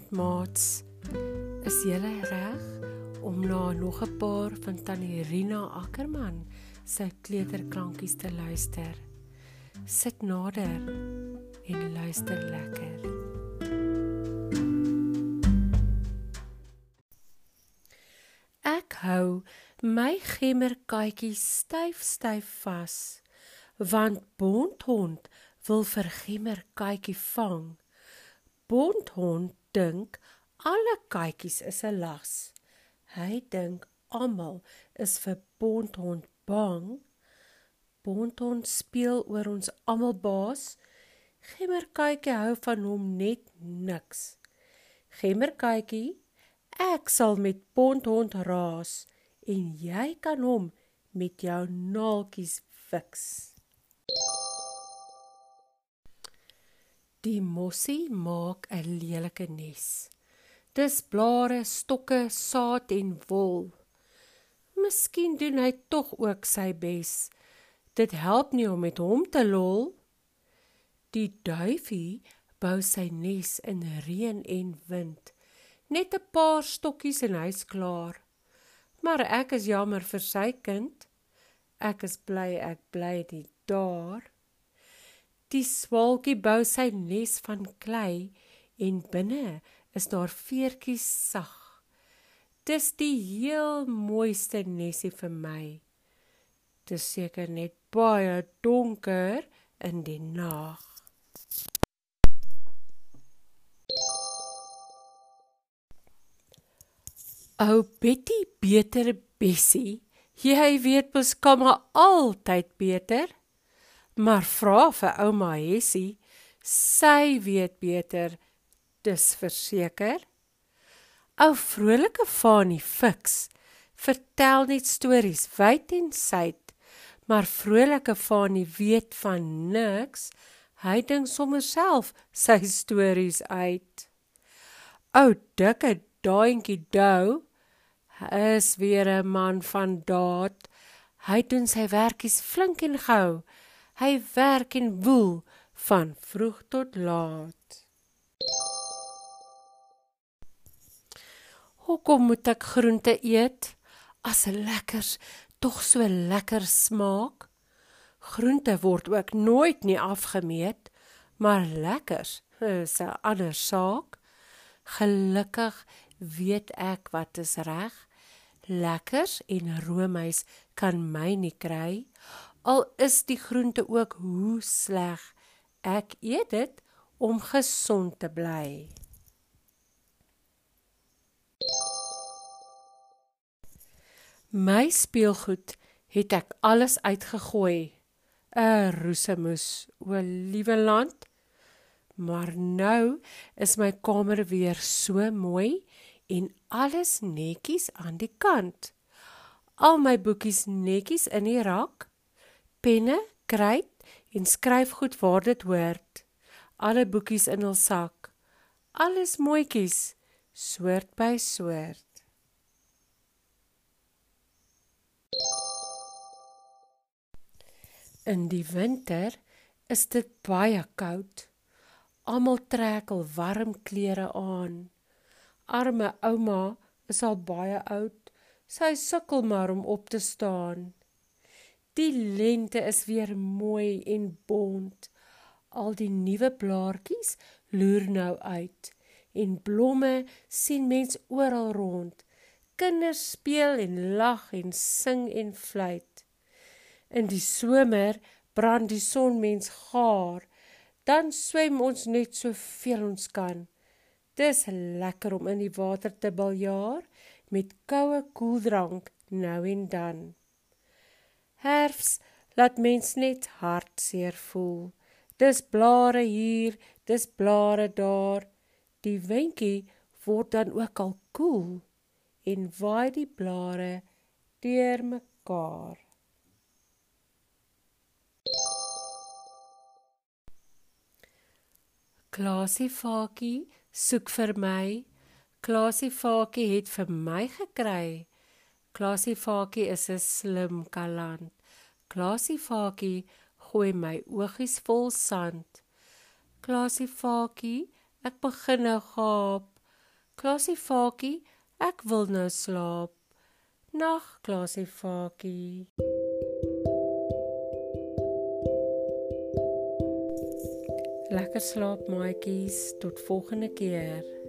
Goeienaand maats. Is julle reg om na nog 'n paar van Tannie Rina Ackerman se kleuterklankies te luister? Sit nader en luister lekker. Ek hou my gemmerkatjie styf styf vas want Bondhond wil vir gemmerkatjie vang. Bondhond dink alle katjies is 'n las. Hy dink almal is vir Bondhond bang. Bondhond speel oor ons almal baas. Gemmerkatjie hou van hom net niks. Gemmerkatjie, ek sal met Bondhond raas en jy kan hom met jou naaltjies fiks. Die mossie maak 'n lelike nes. Dis blare, stokke, saad en wol. Miskien doen hy tog ook sy bes. Dit help nie om met hom te lol. Die duifie bou sy nes in reën en wind. Net 'n paar stokkies en hy's klaar. Maar ek is jammer vir sy kind. Ek is bly ek bly dit daar. Die swalkie bou sy nes van klei en binne is daar veertjies sag. Dis die heel mooiste nesie vir my. Dis seker net baie donker in die nag. Ou Betty beter Bessie, jy weet mos kom altyd beter maar vra vir ouma Hessie, sy weet beter, dis verseker. Ou vrolike Fanie Fix vertel net stories wyd en suid, maar vrolike Fanie weet van niks. Hy dink sommer self sy stories uit. Ou dikke daantjie Dou is weer 'n man van daad. Hy doen sy werkies flink en gou. Hy werk en woel van vroeg tot laat. Hoekom moet ek groente eet as lekkers tog so lekker smaak? Groente word ook nooit nie afgemeet, maar lekkers is 'n ander saak. Gelukkig weet ek wat is reg. Lekkers en roomys kan my nie kry al is die groente ook hoe sleg. Ek eet dit om gesond te bly. My speelgoed het ek alles uitgegooi. 'n Roesemoes, o liewe land. Maar nou is my kamer weer so mooi en alles netjies aan die kant. Al my boekies netjies in die rak penne, kruit en skryfgoed waar dit hoort. Alle boekies in hul sak. Alles mooietjies, soort by soort. In die winter is dit baie koud. Almal trek al warm klere aan. Arme ouma is al baie oud. Sy sukkel maar om op te staan. Die lente is weer mooi en bont. Al die nuwe blaartjies loer nou uit en blomme sien mens oral rond. Kinders speel en lag en sing en fluit. In die somer brand die son mens gaar. Dan swem ons net soveel ons kan. Dis lekker om in die water te baljaar met koue koeldrank nou en dan. Herfs laat mens net hartseer voel. Dis blare hier, dis blare daar. Die windjie word dan ook al koel en waai die blare deur mekaar. Klasie Fakie soek vir my. Klasie Fakie het vir my gekry. Klasie Fakie is 'n slim kaland. Klasie Fakie gooi my oogies vol sand. Klasie Fakie, ek begin nou gaap. Klasie Fakie, ek wil nou slaap. Nag, Klasie Fakie. Lekker slaap maatjies, tot volgende keer.